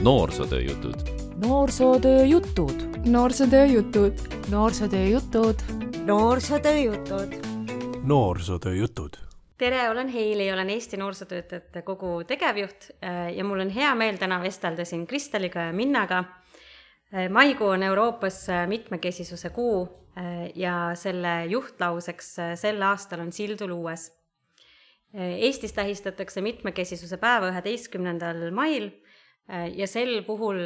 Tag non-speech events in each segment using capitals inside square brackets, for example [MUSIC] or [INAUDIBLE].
noorsootöö jutud. noorsootöö jutud. noorsootöö jutud. noorsootöö jutud. noorsootöö jutud. noorsootöö jutud. tere, olen Heili, olen Eesti Noorsootöötajate Kogu tegevjuht ja mul on hea meel täna vestelda siin Kristeliga ja Minnaga. maikuu on Euroopas mitmekesisuse kuu ja selle juhtlauseks sel aastal on Sildu luues Eestis tähistatakse mitmekesisuse päeva üheteistkümnendal mail ja sel puhul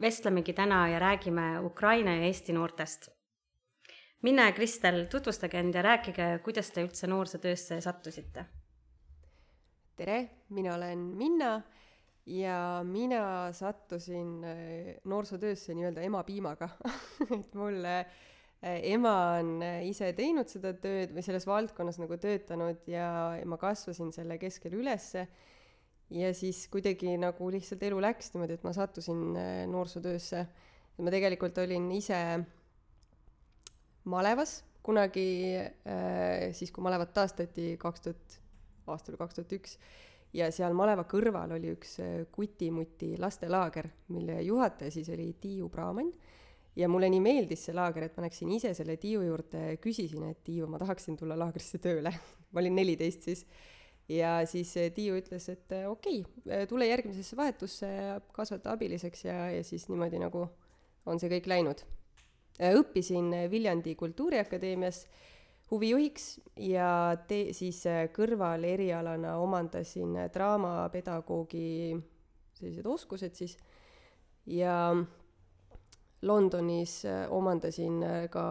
vestlemegi täna ja räägime Ukraina ja Eesti noortest. Minna ja Kristel, tutvustage end ja rääkige, kuidas te üldse noorsootöösse sattusite? tere, mina olen Minna ja mina sattusin noorsootöösse nii-öelda ema piimaga [LAUGHS] et äh, Äh, ema on äh, ise teinud seda tööd või selles valdkonnas nagu töötanud ja ma kasvasin selle keskel ülesse. Ja siis kuidagi nagu lihtsalt elu läks niimoodi, et ma sattusin äh, noorsootöösse. ma tegelikult olin ise malevas kunagi siis, kui malevat taastati kaks tuhat, aasta oli kaks tuhat üks ja seal maleva kõrval oli üks Kuti-Muti lastelaager, mille juhataja siis oli Tiiu Praamann ja mulle nii meeldis see laager, et ma läksin ise selle Tiiu juurde, küsisin, et Tiiu, ma tahaksin tulla laagrisse tööle [LAUGHS] ma olin neliteist siis. Ja siis Tiiu ütles, et okei okay,, tule järgmisesse vahetusse kasvata abiliseks ja, ja siis niimoodi nagu on see kõik läinud. õppisin Viljandi Kultuuriakadeemias huvijuhiks ja te-, siis kõrval erialana omandasin draamapedagoogi sellised oskused siis ja Londonis äh, omandasin äh, ka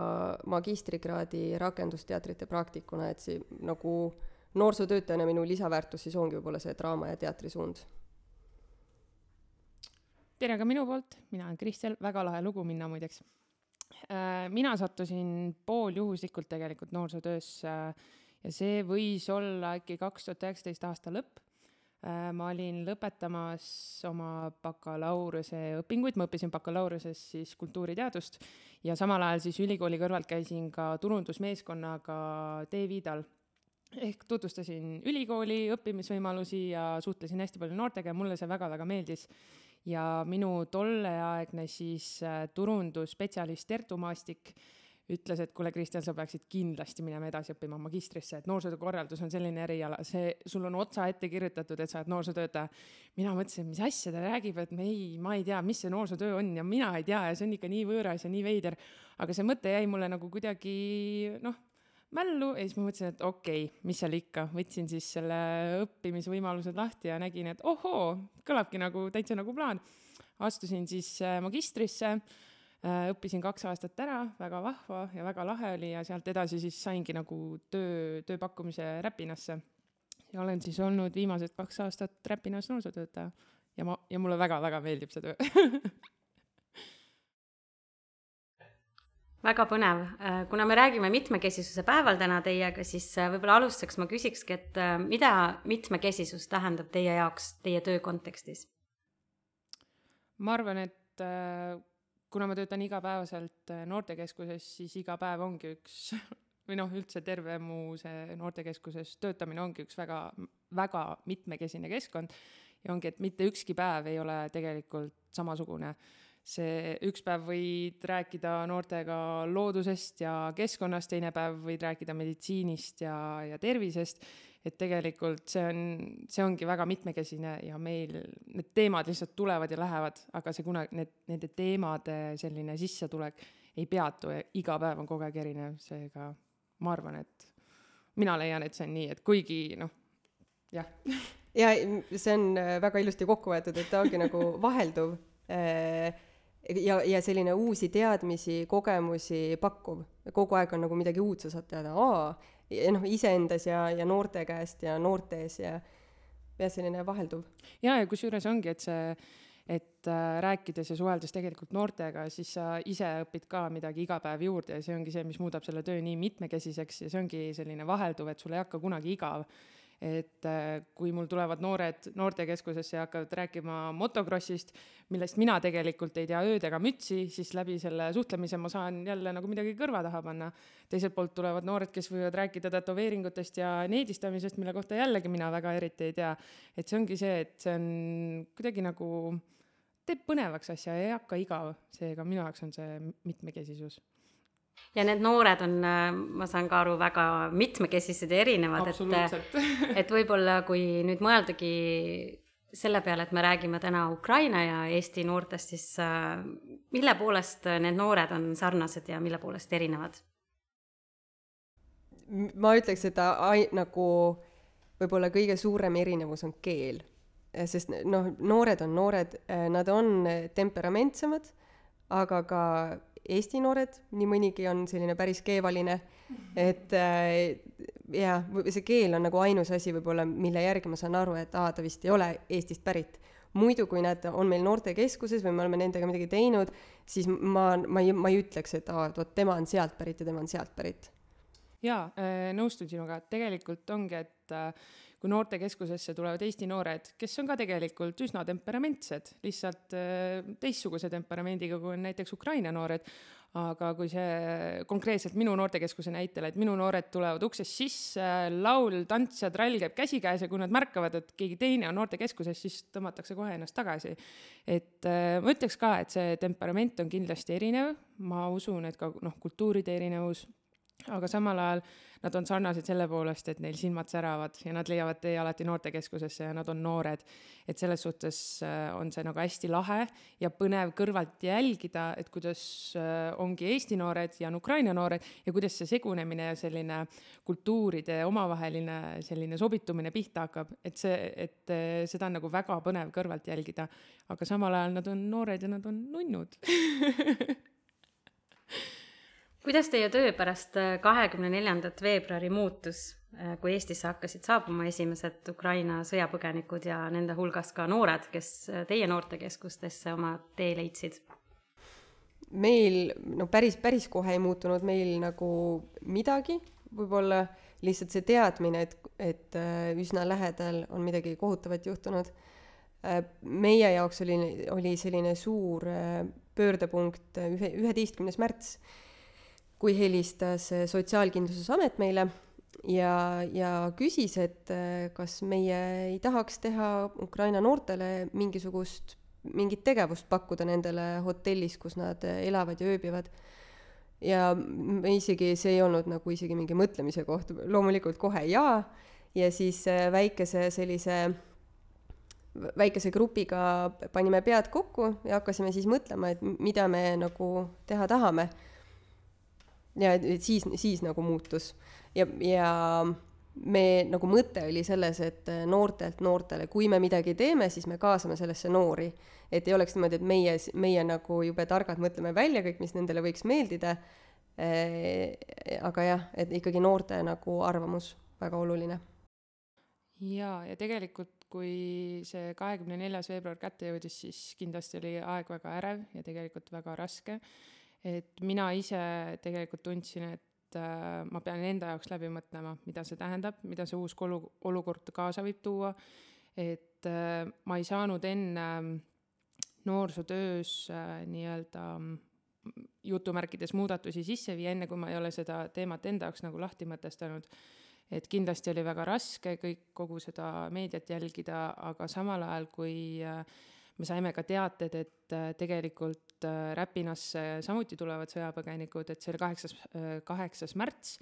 magistrikraadi rakendusteatrite praktikuna, et see nagu noorsootöötajana minu lisaväärtus siis ongi võib-olla see draama ja teatri suund. tere ka minu poolt, mina olen Kristel, väga lahe lugu minna muideks. Äh, mina sattusin pooljuhuslikult tegelikult noorsootöösse ja see võis olla äkki kaks tuhat üheksateist aasta lõpp Äh, ma olin lõpetamas oma bakalaureuse õpinguid, ma õppisin bakalaureusest siis kultuuriteadust ja samal ajal siis ülikooli kõrvalt käisin ka turundusmeeskonnaga D-Viidal. Ehk tutvustasin ülikooli õppimisvõimalusi ja suhtlesin hästi palju noortega ja mulle see väga-väga meeldis. ja minu tolleaegne siis äh, turundusspetsialist Tertu Maastik ütles, et kuule, Kristjan, sa peaksid kindlasti minema edasi õppima magistrisse, et noorsootöökorraldus on selline eriala, see, sul on otsa ette kirjutatud, et sa oled noorsootöötaja. mina mõtlesin, mis asja ta räägib, et ei, ma ei tea, mis see noorsootöö on ja mina ei tea ja see on ikka nii võõras ja nii veider. aga see mõte jäi mulle nagu kuidagi noh, mällu ja siis ma mõtlesin, et okei okay,, mis seal ikka, võtsin siis selle õppimisvõimalused lahti ja nägin, et ohoo, kõlabki nagu täitsa nagu plaan. astusin siis äh, magistrisse Äh, õppisin kaks aastat ära, väga vahva ja väga lahe oli ja sealt edasi siis saingi nagu töö, tööpakkumise Räpinasse. ja olen siis olnud viimased kaks aastat Räpinas noorsootöötaja ja ma, ja mulle väga-väga meeldib see töö [LAUGHS] väga põnev, äh, kuna me räägime mitmekesisuse päeval täna teiega, siis äh, võib-olla alustuseks ma küsikski, et mida mitmekesisus tähendab teie jaoks teie töö kontekstis? ma arvan, et kuna ma töötan igapäevaselt äh, noortekeskuses, siis iga päev ongi üks [LAUGHS] või noh, üldse terve mu see noortekeskuses töötamine ongi üks väga, väga mitmekesine keskkond ja ongi, et mitte ükski päev ei ole tegelikult samasugune. See üks päev võid rääkida noortega loodusest ja keskkonnast, teine päev võid rääkida meditsiinist ja, ja tervisest et tegelikult see on, see ongi väga mitmekesine ja meil need teemad lihtsalt tulevad ja lähevad, aga see kunagi, need, nende teemade selline sissetulek ei peatu ja iga päev on kogu aeg erinev, seega ma arvan, et mina leian, et see on nii, et kuigi noh, jah. ja see on äh, väga ilusti kokku võetud, et ta ongi nagu vahelduv äh, ja, ja selline uusi teadmisi, kogemusi pakkuv. kogu aeg on nagu midagi uut, sa saad teada, aa noh, iseendas ja, ja noorte käest ja noortes ja jah, selline vahelduv. ja, ja kusjuures ongi, et see, et äh, rääkides ja suheldes tegelikult noortega, siis sa ise õpid ka midagi iga päev juurde ja see ongi see, mis muudab selle töö nii mitmekesiseks ja see ongi selline vahelduv, et sul ei hakka kunagi igav et äh, kui mul tulevad noored noortekeskusesse ja hakkavad rääkima motokrossist, millest mina tegelikult ei tea ööd ega mütsi, siis läbi selle suhtlemise ma saan jälle nagu midagi kõrva taha panna. teiselt poolt tulevad noored, kes võivad rääkida tätoveeringutest ja needistamisest, mille kohta jällegi mina väga eriti ei tea. et see ongi see, et see on kuidagi nagu teeb põnevaks asja ja ei hakka igav, seega minu jaoks on see mitmekesisus ja need noored on, ma saan ka aru, väga mitmekesised ja erinevad, et [LAUGHS] et võib-olla kui nüüd mõeldagi selle peale, et me räägime täna Ukraina ja Eesti noortest, siis äh, mille poolest need noored on sarnased ja mille poolest erinevad? ma ütleks, et ai-, nagu võib-olla kõige suurem erinevus on keel. sest noh, noored on noored, nad on temperamentsemad, aga ka Eesti noored, nii mõnigi on selline päris keevaline, et äh, jaa, see keel on nagu ainus asi võib-olla, mille järgi ma saan aru, et aa, ta vist ei ole Eestist pärit. muidu, kui nad on meil noortekeskuses või me oleme nendega midagi teinud, siis ma, ma ei, ma ei ütleks, et aa, et vot tema on sealt pärit ja tema on sealt pärit. jaa, äh, nõustun sinuga, et tegelikult ongi, et äh, kui noortekeskusesse tulevad Eesti noored, kes on ka tegelikult üsna temperamentsed, lihtsalt äh, teistsuguse temperamendiga, kui on näiteks Ukraina noored, aga kui see konkreetselt minu noortekeskuse näitel, et minu noored tulevad uksest sisse, laul, tants ja trall käib käsikäes ja kui nad märkavad, et keegi teine on noortekeskuses, siis tõmmatakse kohe ennast tagasi. et äh, ma ütleks ka, et see temperament on kindlasti erinev, ma usun, et ka noh, kultuuride erinevus, aga samal ajal nad on sarnased selle poolest, et neil silmad säravad ja nad leiavad tee alati noortekeskusesse ja nad on noored. et selles suhtes äh, on see nagu hästi lahe ja põnev kõrvalt jälgida, et kuidas äh, ongi Eesti noored ja on Ukraina noored ja kuidas see segunemine ja selline kultuuride omavaheline selline sobitumine pihta hakkab, et see, et äh, seda on nagu väga põnev kõrvalt jälgida. aga samal ajal nad on noored ja nad on nunnud [LAUGHS] kuidas teie töö pärast äh, kahekümne neljandat veebruari muutus, äh, kui Eestisse hakkasid saabuma esimesed Ukraina sõjapõgenikud ja nende hulgas ka noored, kes äh, teie noortekeskustesse oma tee leidsid? meil no päris, päris kohe ei muutunud meil nagu midagi, võib-olla lihtsalt see teadmine, et, et üsna lähedal on midagi kohutavat juhtunud. meie jaoks oli, oli selline suur pöördepunkt ühe, üheteistkümnes märts kui helistas eh, Sotsiaalkindlustusamet meile ja, ja küsis, et eh, kas meie ei tahaks teha Ukraina noortele mingisugust, mingit tegevust pakkuda nendele hotellis, kus nad eh, elavad ja ööbivad. ja me isegi, see ei olnud nagu isegi mingi mõtlemise koht, loomulikult kohe jaa, ja siis väikese sellise väikese grupiga panime pead kokku ja hakkasime siis mõtlema, et mida me nagu teha tahame ja siis, siis nagu muutus ja, ja me nagu mõte oli selles, et noortelt noortele, kui me midagi teeme, siis me kaasame sellesse noori. et ei oleks niimoodi, et meie, meie nagu jube targad mõtleme välja kõik, mis nendele võiks meeldida. aga jah, et ikkagi noorte nagu arvamus väga oluline. ja, ja tegelikult, kui see kahekümne neljas veebruar kätte jõudis, siis kindlasti oli aeg väga ärev ja tegelikult väga raske et mina ise tegelikult tundsin, et äh, ma pean enda jaoks läbi mõtlema, mida see tähendab, mida see uus olu-, olukord kaasa võib tuua, et äh, ma ei saanud enne noorsootöös äh, nii-öelda jutumärkides muudatusi sisse viia, enne kui ma ei ole seda teemat enda jaoks nagu lahti mõtestanud. et kindlasti oli väga raske kõik, kogu seda meediat jälgida, aga samal ajal, kui äh, me saime ka teated, et äh, tegelikult äh, Räpinasse samuti tulevad sõjapõgenikud, et see oli kaheksas, äh, kaheksas märts,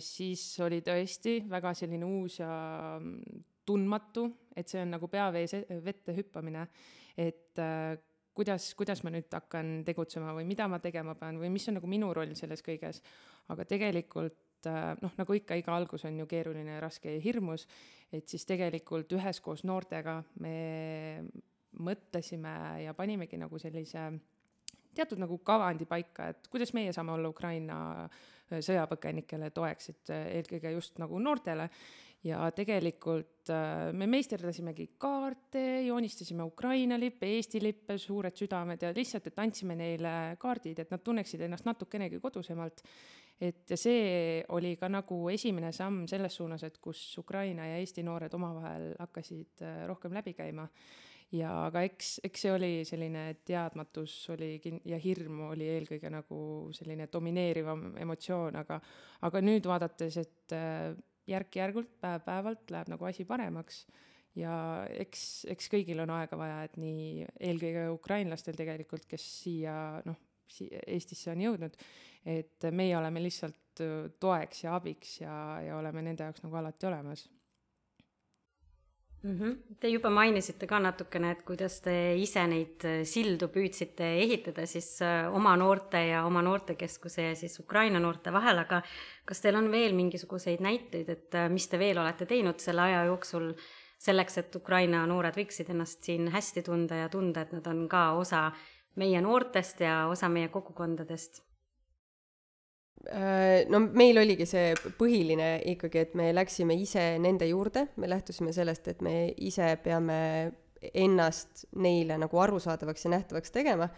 siis oli tõesti väga selline uus ja mm, tundmatu, et see on nagu peavees vette hüppamine, et kuidas, kuidas ma nüüd hakkan tegutsema või mida ma tegema pean või mis on nagu minu roll selles kõiges. aga tegelikult noh, nagu ikka, iga algus on ju keeruline ja raske ja hirmus, et siis tegelikult üheskoos noortega me mõtlesime ja panimegi nagu sellise teatud nagu kavandi paika, et kuidas meie saame olla Ukraina äh, sõjapõgenikele toeks, et äh, eelkõige just nagu noortele. ja tegelikult äh, me meisterdasimegi kaarte, joonistasime Ukraina lippe, Eesti lippe, suured südamed ja lihtsalt, et andsime neile kaardid, et nad tunneksid ennast natukenegi kodusemalt. et see oli ka nagu esimene samm selles suunas, et kus Ukraina ja Eesti noored omavahel hakkasid rohkem läbi käima ja aga eks, eks see oli selline teadmatus oli kin- ja hirm oli eelkõige nagu selline domineerivam emotsioon, aga, aga nüüd vaadates, et äh, järk-järgult, päev-päevalt läheb nagu asi paremaks ja eks, eks kõigil on aega vaja, et nii eelkõige ukrainlastel tegelikult, kes siia noh, Eestisse on jõudnud, et meie oleme lihtsalt toeks ja abiks ja, ja oleme nende jaoks nagu alati olemas mm. -hmm. Te juba mainisite ka natukene, et kuidas te ise neid äh, sildu püüdsite ehitada siis äh, oma noorte ja oma noortekeskuse ja siis Ukraina noorte vahel, aga kas teil on veel mingisuguseid näiteid, et äh, mis te veel olete teinud selle aja jooksul selleks, et Ukraina noored võiksid ennast siin hästi tunda ja tunda, et nad on ka osa meie noortest ja osa meie kogukondadest? Äh, no meil oligi see põhiline ikkagi, et me läksime ise nende juurde, me lähtusime sellest, et me ise peame ennast neile nagu arusaadavaks ja nähtavaks tegema,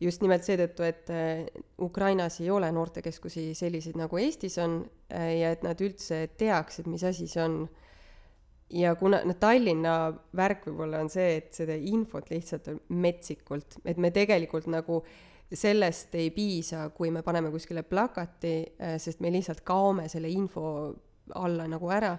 just nimelt seetõttu, et äh, Ukrainas ei ole noortekeskusi selliseid, nagu Eestis on äh, ja et nad üldse teaksid, mis asi see on. ja kuna, no Tallinna värk võib-olla on see, et seda infot lihtsalt on metsikult, et me tegelikult nagu äh, sellest ei piisa, kui me paneme kuskile plakati, äh, sest me lihtsalt kaome selle info alla nagu ära.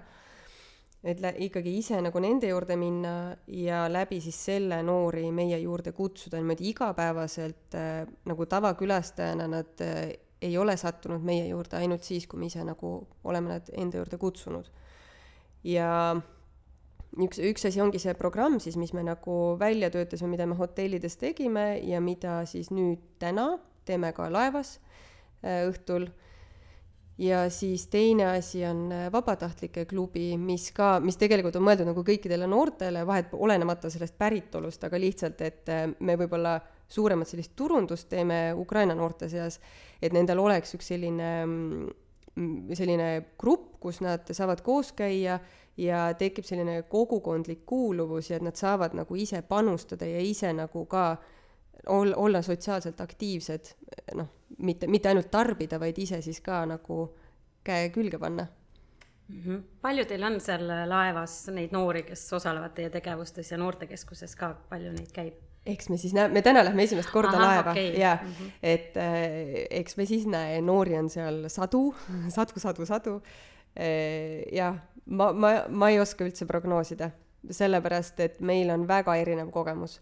et lä-, ikkagi ise nagu nende juurde minna ja läbi siis selle noori meie juurde kutsuda niimoodi igapäevaselt äh, nagu tavakülastajana nad äh, ei ole sattunud meie juurde ainult siis, kui me ise nagu oleme nad enda juurde kutsunud. ja üks, üks asi ongi see programm siis, mis me nagu välja töötasime, mida me hotellides tegime ja mida siis nüüd täna teeme ka laevas äh, õhtul. ja siis teine asi on äh, vabatahtlike klubi, mis ka, mis tegelikult on mõeldud nagu kõikidele noortele, vahet olenemata sellest päritolust, aga lihtsalt, et äh, me võib-olla suuremat sellist turundust teeme Ukraina noorte seas, et nendel oleks üks selline mm, selline grupp, kus nad saavad koos käia ja tekib selline kogukondlik kuuluvus ja et nad saavad nagu ise panustada ja ise nagu ka ol-, olla sotsiaalselt aktiivsed, noh, mitte, mitte ainult tarbida, vaid ise siis ka nagu käe külge panna mm. -hmm. palju teil on seal laevas neid noori, kes osalevad teie tegevustes ja noortekeskuses ka, palju neid käib? Eks me siis näe-, me täna lähme esimest korda Aha, laeva okay. ja mm -hmm. et äh, eks me siis näe, noori on seal sadu, sadu, sadu, sadu äh,. jah, ma, ma, ma ei oska üldse prognoosida, sellepärast et meil on väga erinev kogemus.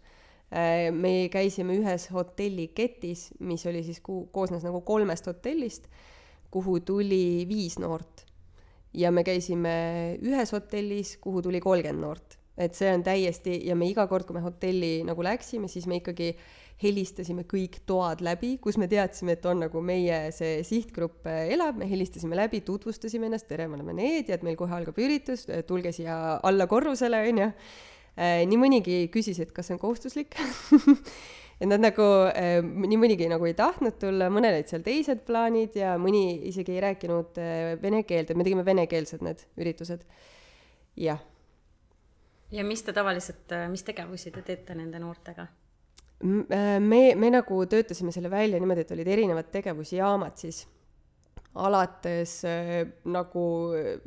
Äh, me käisime ühes hotelliketis, mis oli siis ku-, koosnes nagu kolmest hotellist, kuhu tuli viis noort. ja me käisime ühes hotellis, kuhu tuli kolmkümmend noort. Et see on täiesti, ja me iga kord, kui me hotelli nagu läksime, siis me ikkagi helistasime kõik toad läbi, kus me teadsime, et on nagu meie see sihtgrupp äh, elab, me helistasime läbi, tutvustasime ennast, tere, me oleme need ja et meil kohe algab üritus, äh, tulge siia alla korrusele, onju. Äh, nii mõnigi küsis, et kas see on kohustuslik [LAUGHS] et nad nagu äh,, nii mõnigi nagu ei tahtnud tulla, mõnel olid seal teised plaanid ja mõni isegi ei rääkinud äh, vene keelt, et me tegime venekeelsed need üritused. jah. Ja mis te tavaliselt, mis tegevusi te teete nende noortega? Äh, me, me nagu töötasime selle välja niimoodi, et olid erinevad tegevusjaamad siis, alates äh, nagu äh,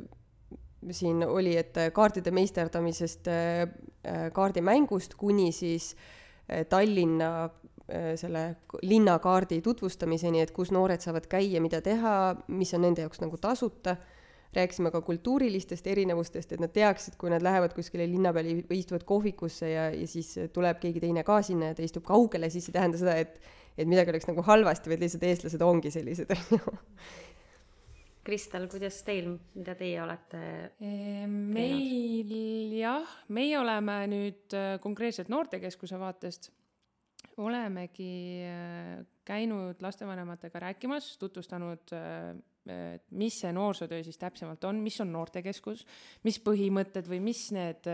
siin oli, et kaartide meisterdamisest äh,, kaardimängust kuni siis äh, Tallinna äh, selle linnakaardi tutvustamiseni, et kus noored saavad käia, mida teha, mis on nende jaoks nagu tasuta rääkisime ka kultuurilistest erinevustest, et nad teaksid, kui nad lähevad kuskile linna peale või istuvad kohvikusse ja, ja siis tuleb keegi teine ka sinna ja ta istub kaugele, siis ei tähenda seda, et, et midagi oleks nagu halvasti, vaid lihtsalt eestlased ongi sellised, on ju. Kristel, kuidas teil, mida teie olete meil jah, meie oleme nüüd äh, konkreetselt noortekeskuse vaatest, olemegi äh, käinud lastevanematega rääkimas, tutvustanud äh, mis see noorsootöö siis täpsemalt on, mis on noortekeskus, mis põhimõtted või mis need,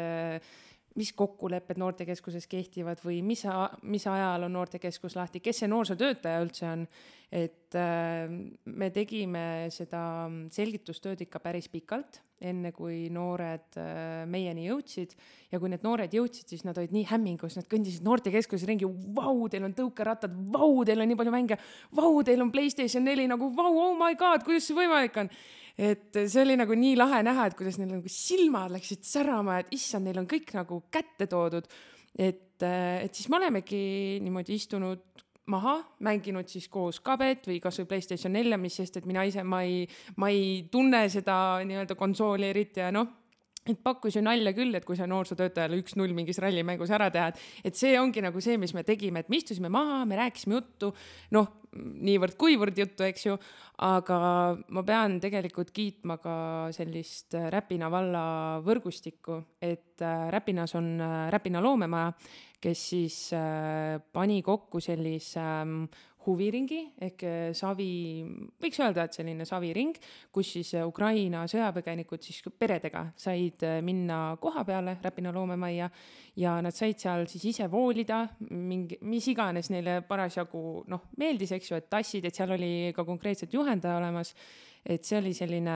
mis kokkulepped noortekeskuses kehtivad või mis, mis ajal on noortekeskus lahti, kes see noorsootöötaja üldse on. et äh, me tegime seda selgitustööd ikka päris pikalt, enne kui noored äh, meieni jõudsid. Ja kui need noored jõudsid, siis nad olid nii hämmingus, nad kõndisid noortekeskuses ringi, vau, teil on tõukerattad, vau, teil on nii palju mänge, vau, teil on Playstation neli nagu vau, oh my god, kuidas see võimalik on et see oli nagu nii lahe näha, et kuidas neil nagu silmad läksid särama, et issand, neil on kõik nagu kätte toodud. et, et siis me olemegi niimoodi istunud maha, mänginud siis koos kabet või kasvõi Playstation nelja, mis sest, et mina ise, ma ei, ma ei tunne seda nii-öelda konsooli eriti ja noh et pakkus ju nalja küll, et kui sa noorsootöötajale üks-null mingis rallimängus ära tead, et see ongi nagu see, mis me tegime, et me istusime maha, me rääkisime juttu, noh, niivõrd-kuivõrd juttu, eks ju, aga ma pean tegelikult kiitma ka sellist Räpina valla võrgustikku, et äh, Räpinas on äh, Räpina loomemaja, kes siis äh, pani kokku sellise ähm, huviringi ehk äh, savi, võiks öelda, et selline saviring, kus siis äh, Ukraina sõjapõgenikud siis peredega said äh, minna koha peale Räpina loomemajja ja nad said seal siis ise voolida, mingi, mis iganes neile parasjagu noh, meeldis, eks ju, et tassid, et seal oli ka konkreetselt juhendaja olemas. et see oli selline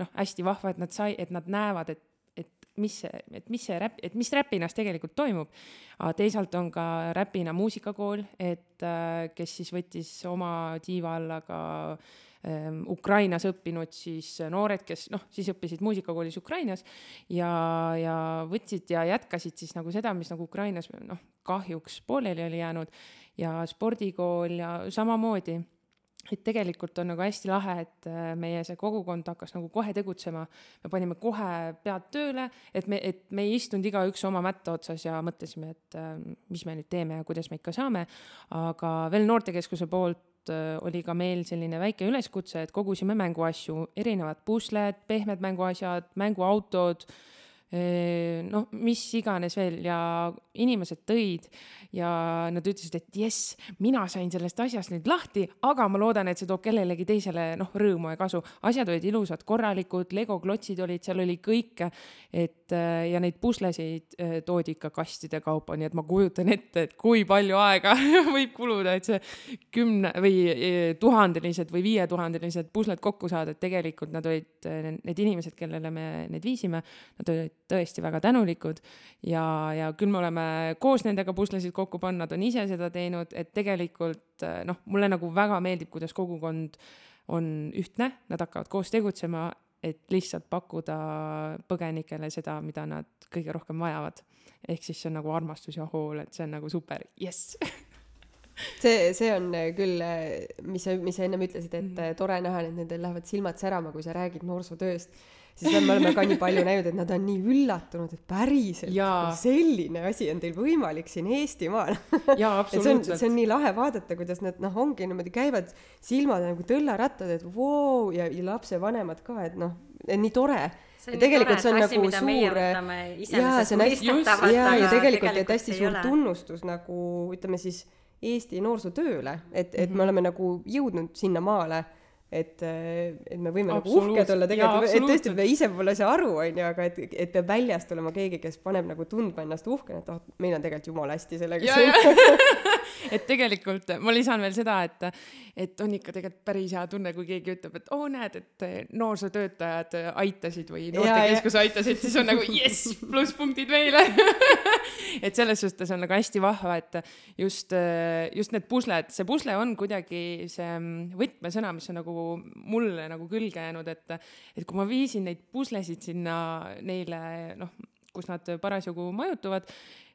noh, hästi vahva, et nad sai, et nad näevad, et mis see, et mis see räpp, et mis Räpinas tegelikult toimub. teisalt on ka Räpina muusikakool, et äh, kes siis võttis oma tiiva alla ka ähm, Ukrainas õppinud siis noored, kes noh, siis õppisid muusikakoolis Ukrainas ja, ja võtsid ja jätkasid siis nagu seda, mis nagu Ukrainas noh, kahjuks pooleli oli jäänud ja spordikool ja samamoodi et tegelikult on nagu hästi lahe, et äh, meie see kogukond hakkas nagu kohe tegutsema. me panime kohe pead tööle, et me, et me ei istunud igaüks oma mätta otsas ja mõtlesime, et äh, mis me nüüd teeme ja kuidas me ikka saame. aga veel noortekeskuse poolt äh, oli ka meil selline väike üleskutse, et kogusime mänguasju, erinevad pusled, pehmed mänguasjad, mänguautod noh, mis iganes veel ja inimesed tõid ja nad ütlesid, et jess, mina sain sellest asjast nüüd lahti, aga ma loodan, et see toob kellelegi teisele noh, rõõmu ja kasu. asjad olid ilusad, korralikud, legoklotsid olid, seal oli kõike, et ja neid puslesid toodi ikka kastide kaupa, nii et ma kujutan ette, et kui palju aega [LAUGHS] võib kuluda, et see kümne või tuhandelised või viietuhandelised pusled kokku saada, et tegelikult nad olid, need inimesed, kellele me need viisime, nad olid tõesti väga tänulikud. Ja, ja küll me oleme koos nendega puslesid kokku pannud, nad on ise seda teinud, et tegelikult noh, mulle nagu väga meeldib, kuidas kogukond on ühtne, nad hakkavad koos tegutsema, et lihtsalt pakkuda põgenikele seda, mida nad kõige rohkem vajavad. ehk siis see on nagu armastus ja hool, et see on nagu super, jess [LAUGHS] see, see on küll, mis sa, mis sa ennem ütlesid, et mm -hmm. tore näha, et nendel lähevad silmad särama, kui sa räägid noorsootööst siis me oleme ka nii palju näinud, et nad on nii üllatunud, et päriselt ja. selline asi on teil võimalik siin Eestimaal jaa, [LAUGHS] absoluutselt. see on nii lahe vaadata, kuidas nad noh, ongi niimoodi käivad silmad nagu tõllarattad, et voo wow, ja, ja lapsevanemad ka, et noh, nii tore ja tegelikult see on nagu asi, suur, jaa, see on hästi, jaa, ja tegelikult, et hästi suur tunnustus nagu ütleme siis Eesti noorsootööle, et, et me oleme nagu jõudnud sinnamaale et, et me võime nagu uhked olla tegelikult, et tõesti, me ise pole see aru, on ju, aga et, et peab väljast olema keegi, kes paneb nagu tundma ennast uhkena, et oh, meil on tegelikult jumala hästi sellega [LAUGHS] et tegelikult ma lisan veel seda, et, et on ikka tegelikult päris hea tunne, kui keegi ütleb, et oo oh, näed, et noorsootöötajad aitasid või noortekeskus aitasid, siis on nagu jess, plusspunktid meile [LAUGHS] et selles suhtes on nagu hästi vahva, et just, just need pusled, see pusle on kuidagi see võtmesõna, mis on nagu mulle nagu külge jäänud, et, et kui ma viisin neid puslesid sinna neile, noh, kus nad parasjagu majutuvad,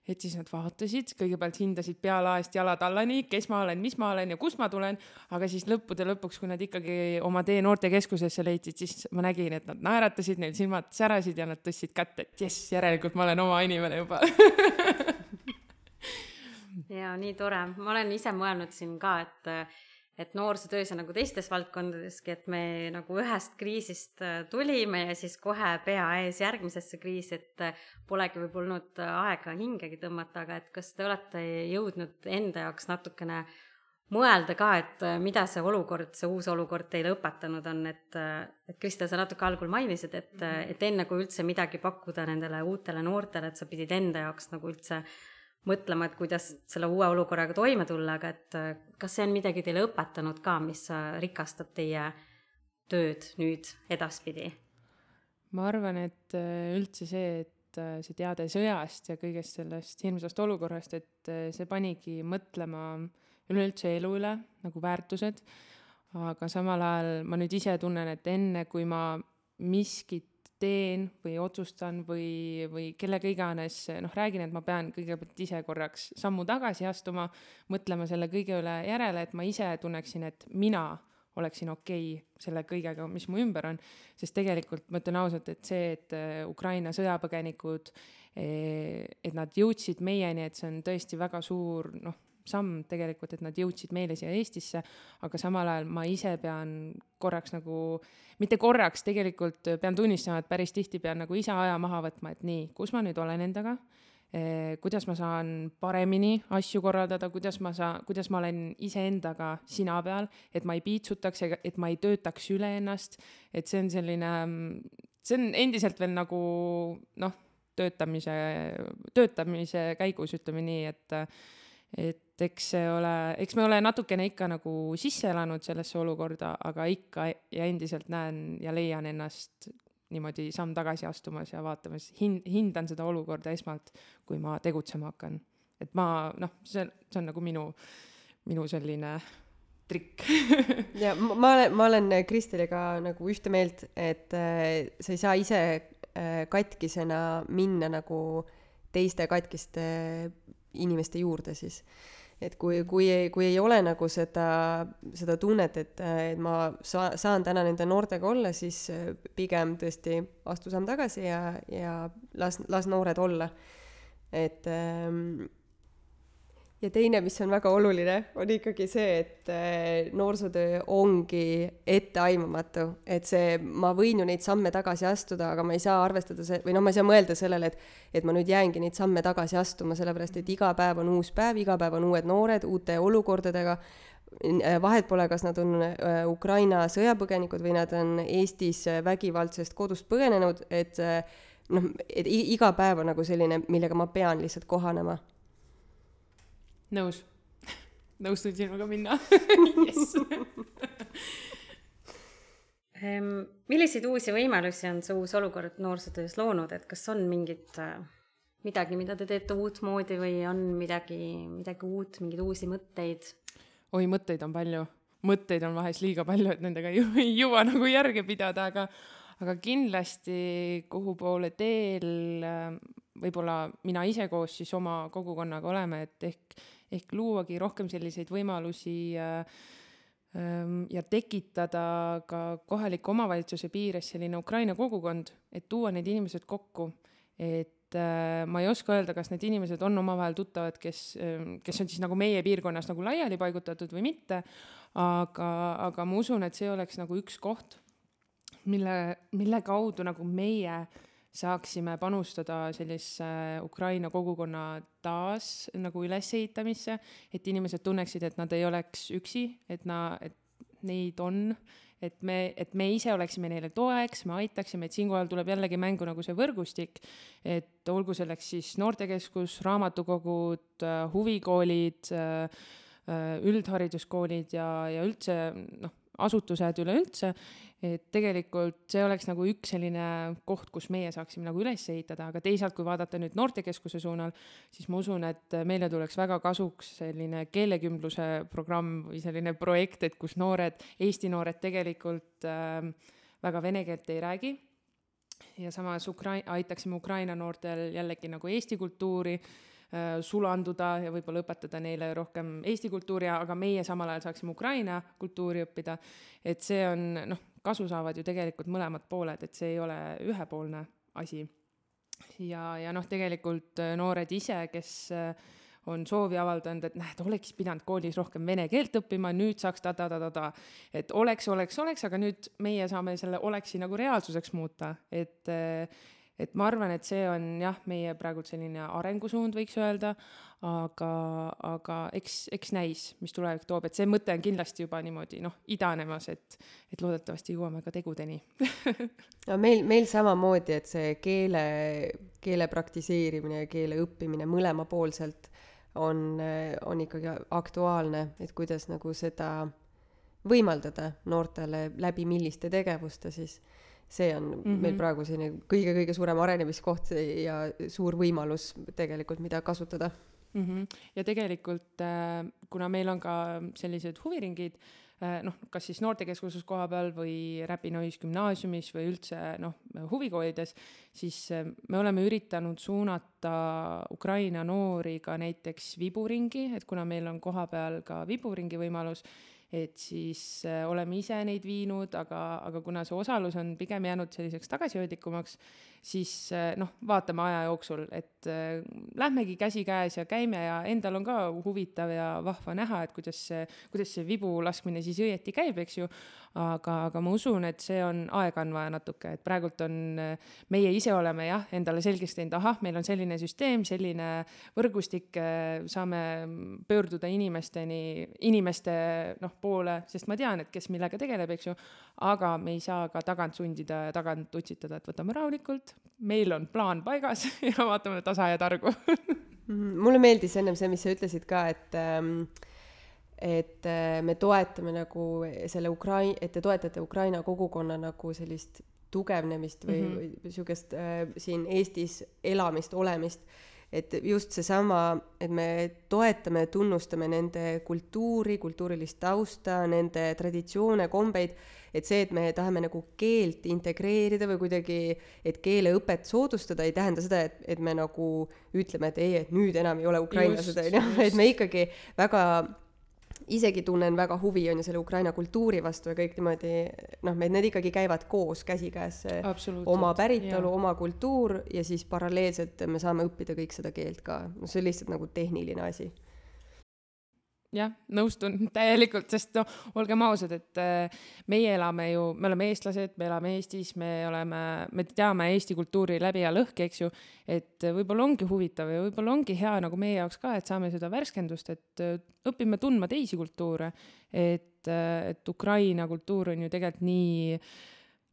et siis nad vaatasid, kõigepealt hindasid pealaest jalatallani, kes ma olen, mis ma olen ja kust ma tulen, aga siis lõppude lõpuks, kui nad ikkagi oma tee noortekeskusesse leidsid, siis ma nägin, et nad naeratasid, neil silmad särasid ja nad tõstsid kätt, et jess, järelikult ma olen oma inimene juba. [LAUGHS] Ja nii tore, ma olen ise mõelnud siin ka, et et noorsootöös ja nagu teistes valdkondadeski, et me nagu ühest kriisist äh, tulime ja siis kohe pea ees järgmisesse kriisi, et äh, polegi võib-olla olnud äh, aega hingegi tõmmata, aga et kas te olete jõudnud enda jaoks natukene mõelda ka, et mida see olukord, see uus olukord teile õpetanud on, et, et Kristel, sa natuke algul mainisid, et, et enne kui üldse midagi pakkuda nendele uutele noortele, et sa pidid enda jaoks nagu üldse mõtlema, et kuidas selle uue olukorraga toime tulla, aga et äh, kas see on midagi teile õpetanud ka, mis äh, rikastab teie tööd nüüd edaspidi? ma arvan, et äh, üldse see, et see teade sõjast ja kõigest sellest hirmsast olukorrast, et see panigi mõtlema üleüldse elu üle nagu väärtused, aga samal ajal ma nüüd ise tunnen, et enne kui ma miskit teen või otsustan või, või kellega iganes, noh, räägin, et ma pean kõigepealt ise korraks sammu tagasi astuma, mõtlema selle kõige üle järele, et ma ise tunneksin, et mina oleksin okei okay selle kõigega, mis mu ümber on, sest tegelikult ma ütlen ausalt, et see, et äh, Ukraina sõjapõgenikud, eh, et nad jõudsid meieni, et see on tõesti väga suur, noh, samm tegelikult, et nad jõudsid meile siia Eestisse, aga samal ajal ma ise pean korraks nagu, mitte korraks, tegelikult pean tunnistama, et päris tihti pean nagu ise aja maha võtma, et nii, kus ma nüüd olen endaga? Eh,, kuidas ma saan paremini asju korraldada, kuidas ma saan, kuidas ma olen iseendaga sina peal, et ma ei piitsutaks ega et ma ei töötaks üle ennast, et see on selline, see on endiselt veel nagu noh, töötamise, töötamise käigus, ütleme nii, et et eks see ole, eks me ole natukene ikka nagu sisse elanud sellesse olukorda, aga ikka ja endiselt näen ja leian ennast niimoodi samm tagasi astumas ja vaatamas, hin-, hindan seda olukorda esmalt, kui ma tegutsema hakkan. et ma noh, see, see on nagu minu, minu selline trikk [LAUGHS] ja ma olen, ma olen Kristeliga nagu ühte meelt, et äh, sa ei saa ise äh, katkisena minna nagu teiste katkiste inimeste juurde siis. et kui, kui kui ei ole nagu seda, seda tunnet, et, et ma saa-, saan täna nende noortega olla, siis pigem tõesti astu samm tagasi ja, ja las, las noored olla. et ähm, ja teine, mis on väga oluline, on ikkagi see, et äh, noorsootöö ongi etteaimamatu, et see, ma võin ju neid samme tagasi astuda, aga ma ei saa arvestada see, või noh, ma ei saa mõelda sellele, et et ma nüüd jäängi neid samme tagasi astuma, sellepärast et iga päev on uus päev, iga päev on uued noored uute olukordadega, vahet pole, kas nad on äh, Ukraina sõjapõgenikud või nad on Eestis vägivaldsest kodust põgenenud, et noh, et iga päev on nagu selline, millega ma pean lihtsalt kohanema nõus [LAUGHS] nõustun sinuga minna yes. Ehm, milliseid uusi võimalusi on see uus olukord noorsootöös loonud, et kas on mingit äh, midagi, mida te teete uutmoodi või on midagi, midagi uut, mingeid uusi mõtteid? oi, mõtteid on palju, mõtteid on vahest liiga palju, et nendega ju ei jõua nagu järge pidada, aga aga kindlasti kuhu poole teel äh, võib-olla mina ise koos siis oma kogukonnaga oleme, et ehk ehk luuagi rohkem selliseid võimalusi ähm, ja tekitada ka kohaliku omavalitsuse piires selline Ukraina kogukond, et tuua need inimesed kokku, et äh, ma ei oska öelda, kas need inimesed on omavahel tuttavad, kes, ähm, kes on siis nagu meie piirkonnas nagu laiali paigutatud või mitte, aga, aga ma usun, et see oleks nagu üks koht, mille, mille kaudu nagu meie äh, saaksime panustada sellisesse Ukraina kogukonna taas nagu ülesehitamisse, et inimesed tunneksid, et nad ei oleks üksi, et na-, et neid on, et me, et me ise oleksime neile toeks, me aitaksime, et siinkohal tuleb jällegi mängu nagu see võrgustik, et olgu selleks siis noortekeskus, raamatukogud, huvikoolid, üldhariduskoolid ja, ja üldse noh, asutused üleüldse, et tegelikult see oleks nagu üks selline koht, kus meie saaksime nagu üles ehitada, aga teisalt, kui vaadata nüüd noortekeskuse suunal, siis ma usun, et meile tuleks väga kasuks selline keelekümbluse programm või selline projekt, et kus noored, Eesti noored tegelikult äh, väga vene keelt ei räägi. Ja samas Ukrai-, aitaksime Ukraina noortel jällegi nagu Eesti kultuuri Äh, sulanduda ja võib-olla õpetada neile rohkem Eesti kultuuri, aga meie samal ajal saaksime Ukraina kultuuri õppida. et see on, noh, kasu saavad ju tegelikult mõlemad pooled, et see ei ole ühepoolne asi. ja, ja noh, tegelikult äh, noored ise, kes äh, on soovi avaldanud, et näed, oleks pidanud koolis rohkem vene keelt õppima, nüüd saaks ta-ta-ta-ta-ta. et oleks, oleks, oleks, aga nüüd meie saame selle oleksi nagu reaalsuseks muuta, et et ma arvan, et see on jah, meie praegult selline arengusuund, võiks öelda, aga, aga eks, eks näis, mis tulevik toob, et see mõte on kindlasti juba niimoodi noh, idanemas, et, et loodetavasti jõuame ka tegudeni. [LAUGHS] No meil, meil samamoodi, et see keele, keele praktiseerimine ja keele õppimine mõlemapoolselt on, on ikkagi aktuaalne, et kuidas nagu seda võimaldada noortele läbi milliste tegevuste siis see on mm -hmm. meil praegu selline kõige-kõige suurem arenemiskoht ja suur võimalus tegelikult, mida kasutada mm. -hmm. ja tegelikult, äh, kuna meil on ka sellised huviringid, äh, noh, kas siis noortekeskuses koha peal või Räpina ühisgümnaasiumis või üldse noh, huvikoolides, siis äh, me oleme üritanud suunata Ukraina noori ka näiteks viburingi, et kuna meil on kohapeal ka viburingi võimalus et siis äh, oleme ise neid viinud, aga, aga kuna see osalus on pigem jäänud selliseks tagasihoidlikumaks, siis äh, noh, vaatame aja jooksul, et äh, lähmegi käsikäes ja käime ja endal on ka huvitav ja vahva näha, et kuidas see, kuidas see vibu laskmine siis õieti käib, eks ju aga, aga ma usun, et see on, aega on vaja natuke, et praegult on, meie ise oleme jah, endale selgeks teinud, ahah, meil on selline süsteem, selline võrgustik, saame pöörduda inimesteni, inimeste noh, poole, sest ma tean, et kes millega tegeleb, eks ju, aga me ei saa ka tagant sundida ja tagant utsitada, et võtame rahulikult, meil on plaan paigas [LAUGHS] ja vaatame tasa ja targu. [LAUGHS] Mulle meeldis ennem see, mis sa ütlesid ka, et ähm, et äh, me toetame nagu selle Ukrai-, et te toetate Ukraina kogukonna nagu sellist tugevnemist või mm -hmm. sihukest äh, siin Eestis elamist, olemist. et just seesama, et me toetame ja tunnustame nende kultuuri, kultuurilist tausta, nende traditsioone, kombeid, et see, et me tahame nagu keelt integreerida või kuidagi, et keeleõpet soodustada, ei tähenda seda, et, et me nagu ütleme, et ei, et nüüd enam ei ole ukrainlased, on ju, [LAUGHS] et me ikkagi väga isegi tunnen väga huvi, on ju, selle Ukraina kultuuri vastu ja kõik niimoodi, noh, meil need ikkagi käivad koos käsikäes. oma päritolu, oma kultuur ja siis paralleelselt me saame õppida kõik seda keelt ka, no see on lihtsalt nagu tehniline asi jah, nõustun [LAUGHS] täielikult, sest noh, olgem ausad, et äh, meie elame ju, me oleme eestlased, me elame Eestis, me oleme, me teame Eesti kultuuri läbi ja lõhki, eks ju. et võib-olla ongi huvitav ja võib-olla ongi hea nagu meie jaoks ka, et saame seda värskendust, et äh, õpime tundma teisi kultuure. et, äh, et Ukraina kultuur on ju tegelikult nii,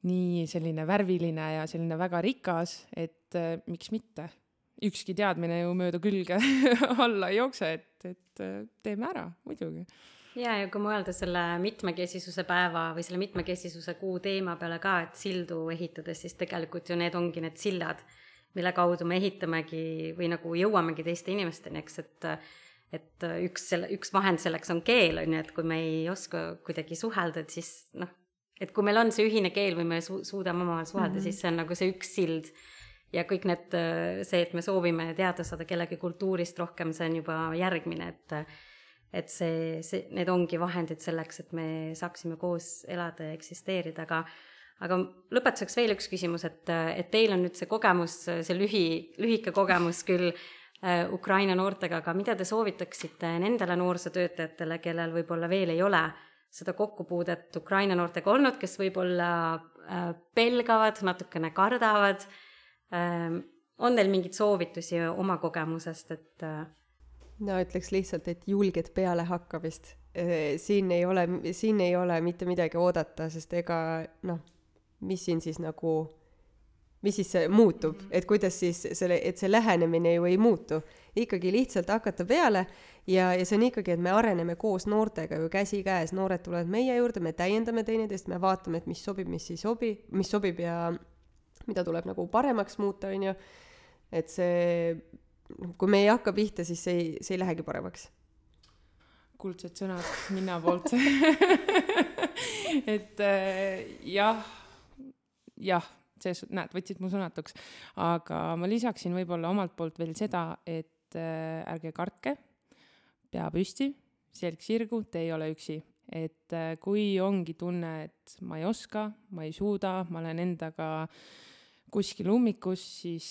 nii selline värviline ja selline väga rikas, et miks mitte ükski teadmine ju mööda külge [LAUGHS] alla ei jookse, et, et äh, teeme ära, muidugi. ja, ja kui mõelda selle mitmekesisuse päeva või selle mitmekesisuse kuu teema peale ka, et sildu ehitades, siis tegelikult ju need ongi need sillad, mille kaudu me ehitamegi või nagu jõuamegi teiste inimesteni, eks, et et üks selle, üks vahend selleks on keel, on ju, et kui me ei oska kuidagi suhelda, et siis noh, et kui meil on see ühine keel või me su-, suudame omavahel suhelda mm, -hmm. siis see on nagu see üks sild ja kõik need, see, et me soovime teada saada kellegi kultuurist rohkem, see on juba järgmine, et et see, see, need ongi vahendid selleks, et me saaksime koos elada ja eksisteerida, aga aga lõpetuseks veel üks küsimus, et, et teil on nüüd see kogemus, see lühi, lühike kogemus küll äh, Ukraina noortega, aga mida te soovitaksite nendele noorsootöötajatele, kellel võib-olla veel ei ole seda kokkupuudet Ukraina noortega olnud, kes võib-olla äh, pelgavad, natukene kardavad äh, on teil mingeid soovitusi oma kogemusest, et? Äh, no ütleks lihtsalt, et julget pealehakkamist. Äh, siin ei ole, siin ei ole mitte midagi oodata, sest ega noh, mis siin siis nagu, mis siis muutub, et kuidas siis selle, et see lähenemine ju ei muutu. ikkagi lihtsalt hakata peale ja, ja see on ikkagi, et me areneme koos noortega ju käsikäes, noored tulevad meie juurde, me täiendame teineteist, me vaatame, et mis sobib, mis ei sobi, mis sobib ja mida tuleb nagu paremaks muuta, on ju. et see, kui me ei hakka pihta, siis see ei, see ei lähegi paremaks. kuldsed sõnad Minna poolt [LAUGHS] et äh, jah, jah, see, näed, võtsid mu sõnatuks. aga ma lisaksin võib-olla omalt poolt veel seda, et äh, ärge kartke, pea püsti, selg sirgu, te ei ole üksi et äh, kui ongi tunne, et ma ei oska, ma ei suuda, ma olen endaga äh, kuskil ummikus, siis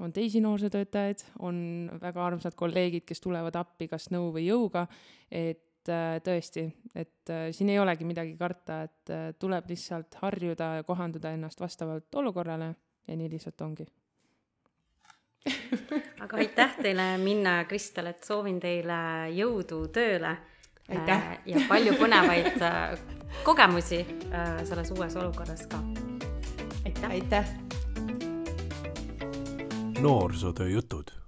on teisi noorsootöötajaid, on väga armsad kolleegid, kes tulevad appi kas nõu või jõuga, et äh, tõesti, et äh, siin ei olegi midagi karta, et äh, tuleb lihtsalt harjuda ja kohandada ennast vastavalt olukorrale ja nii lihtsalt ongi aga aitäh teile, Minna ja Kristel, et soovin teile jõudu tööle. Aitäh. ja palju põnevaid kogemusi selles uues olukorras ka. aitäh. aitäh. Noorsootöö jutud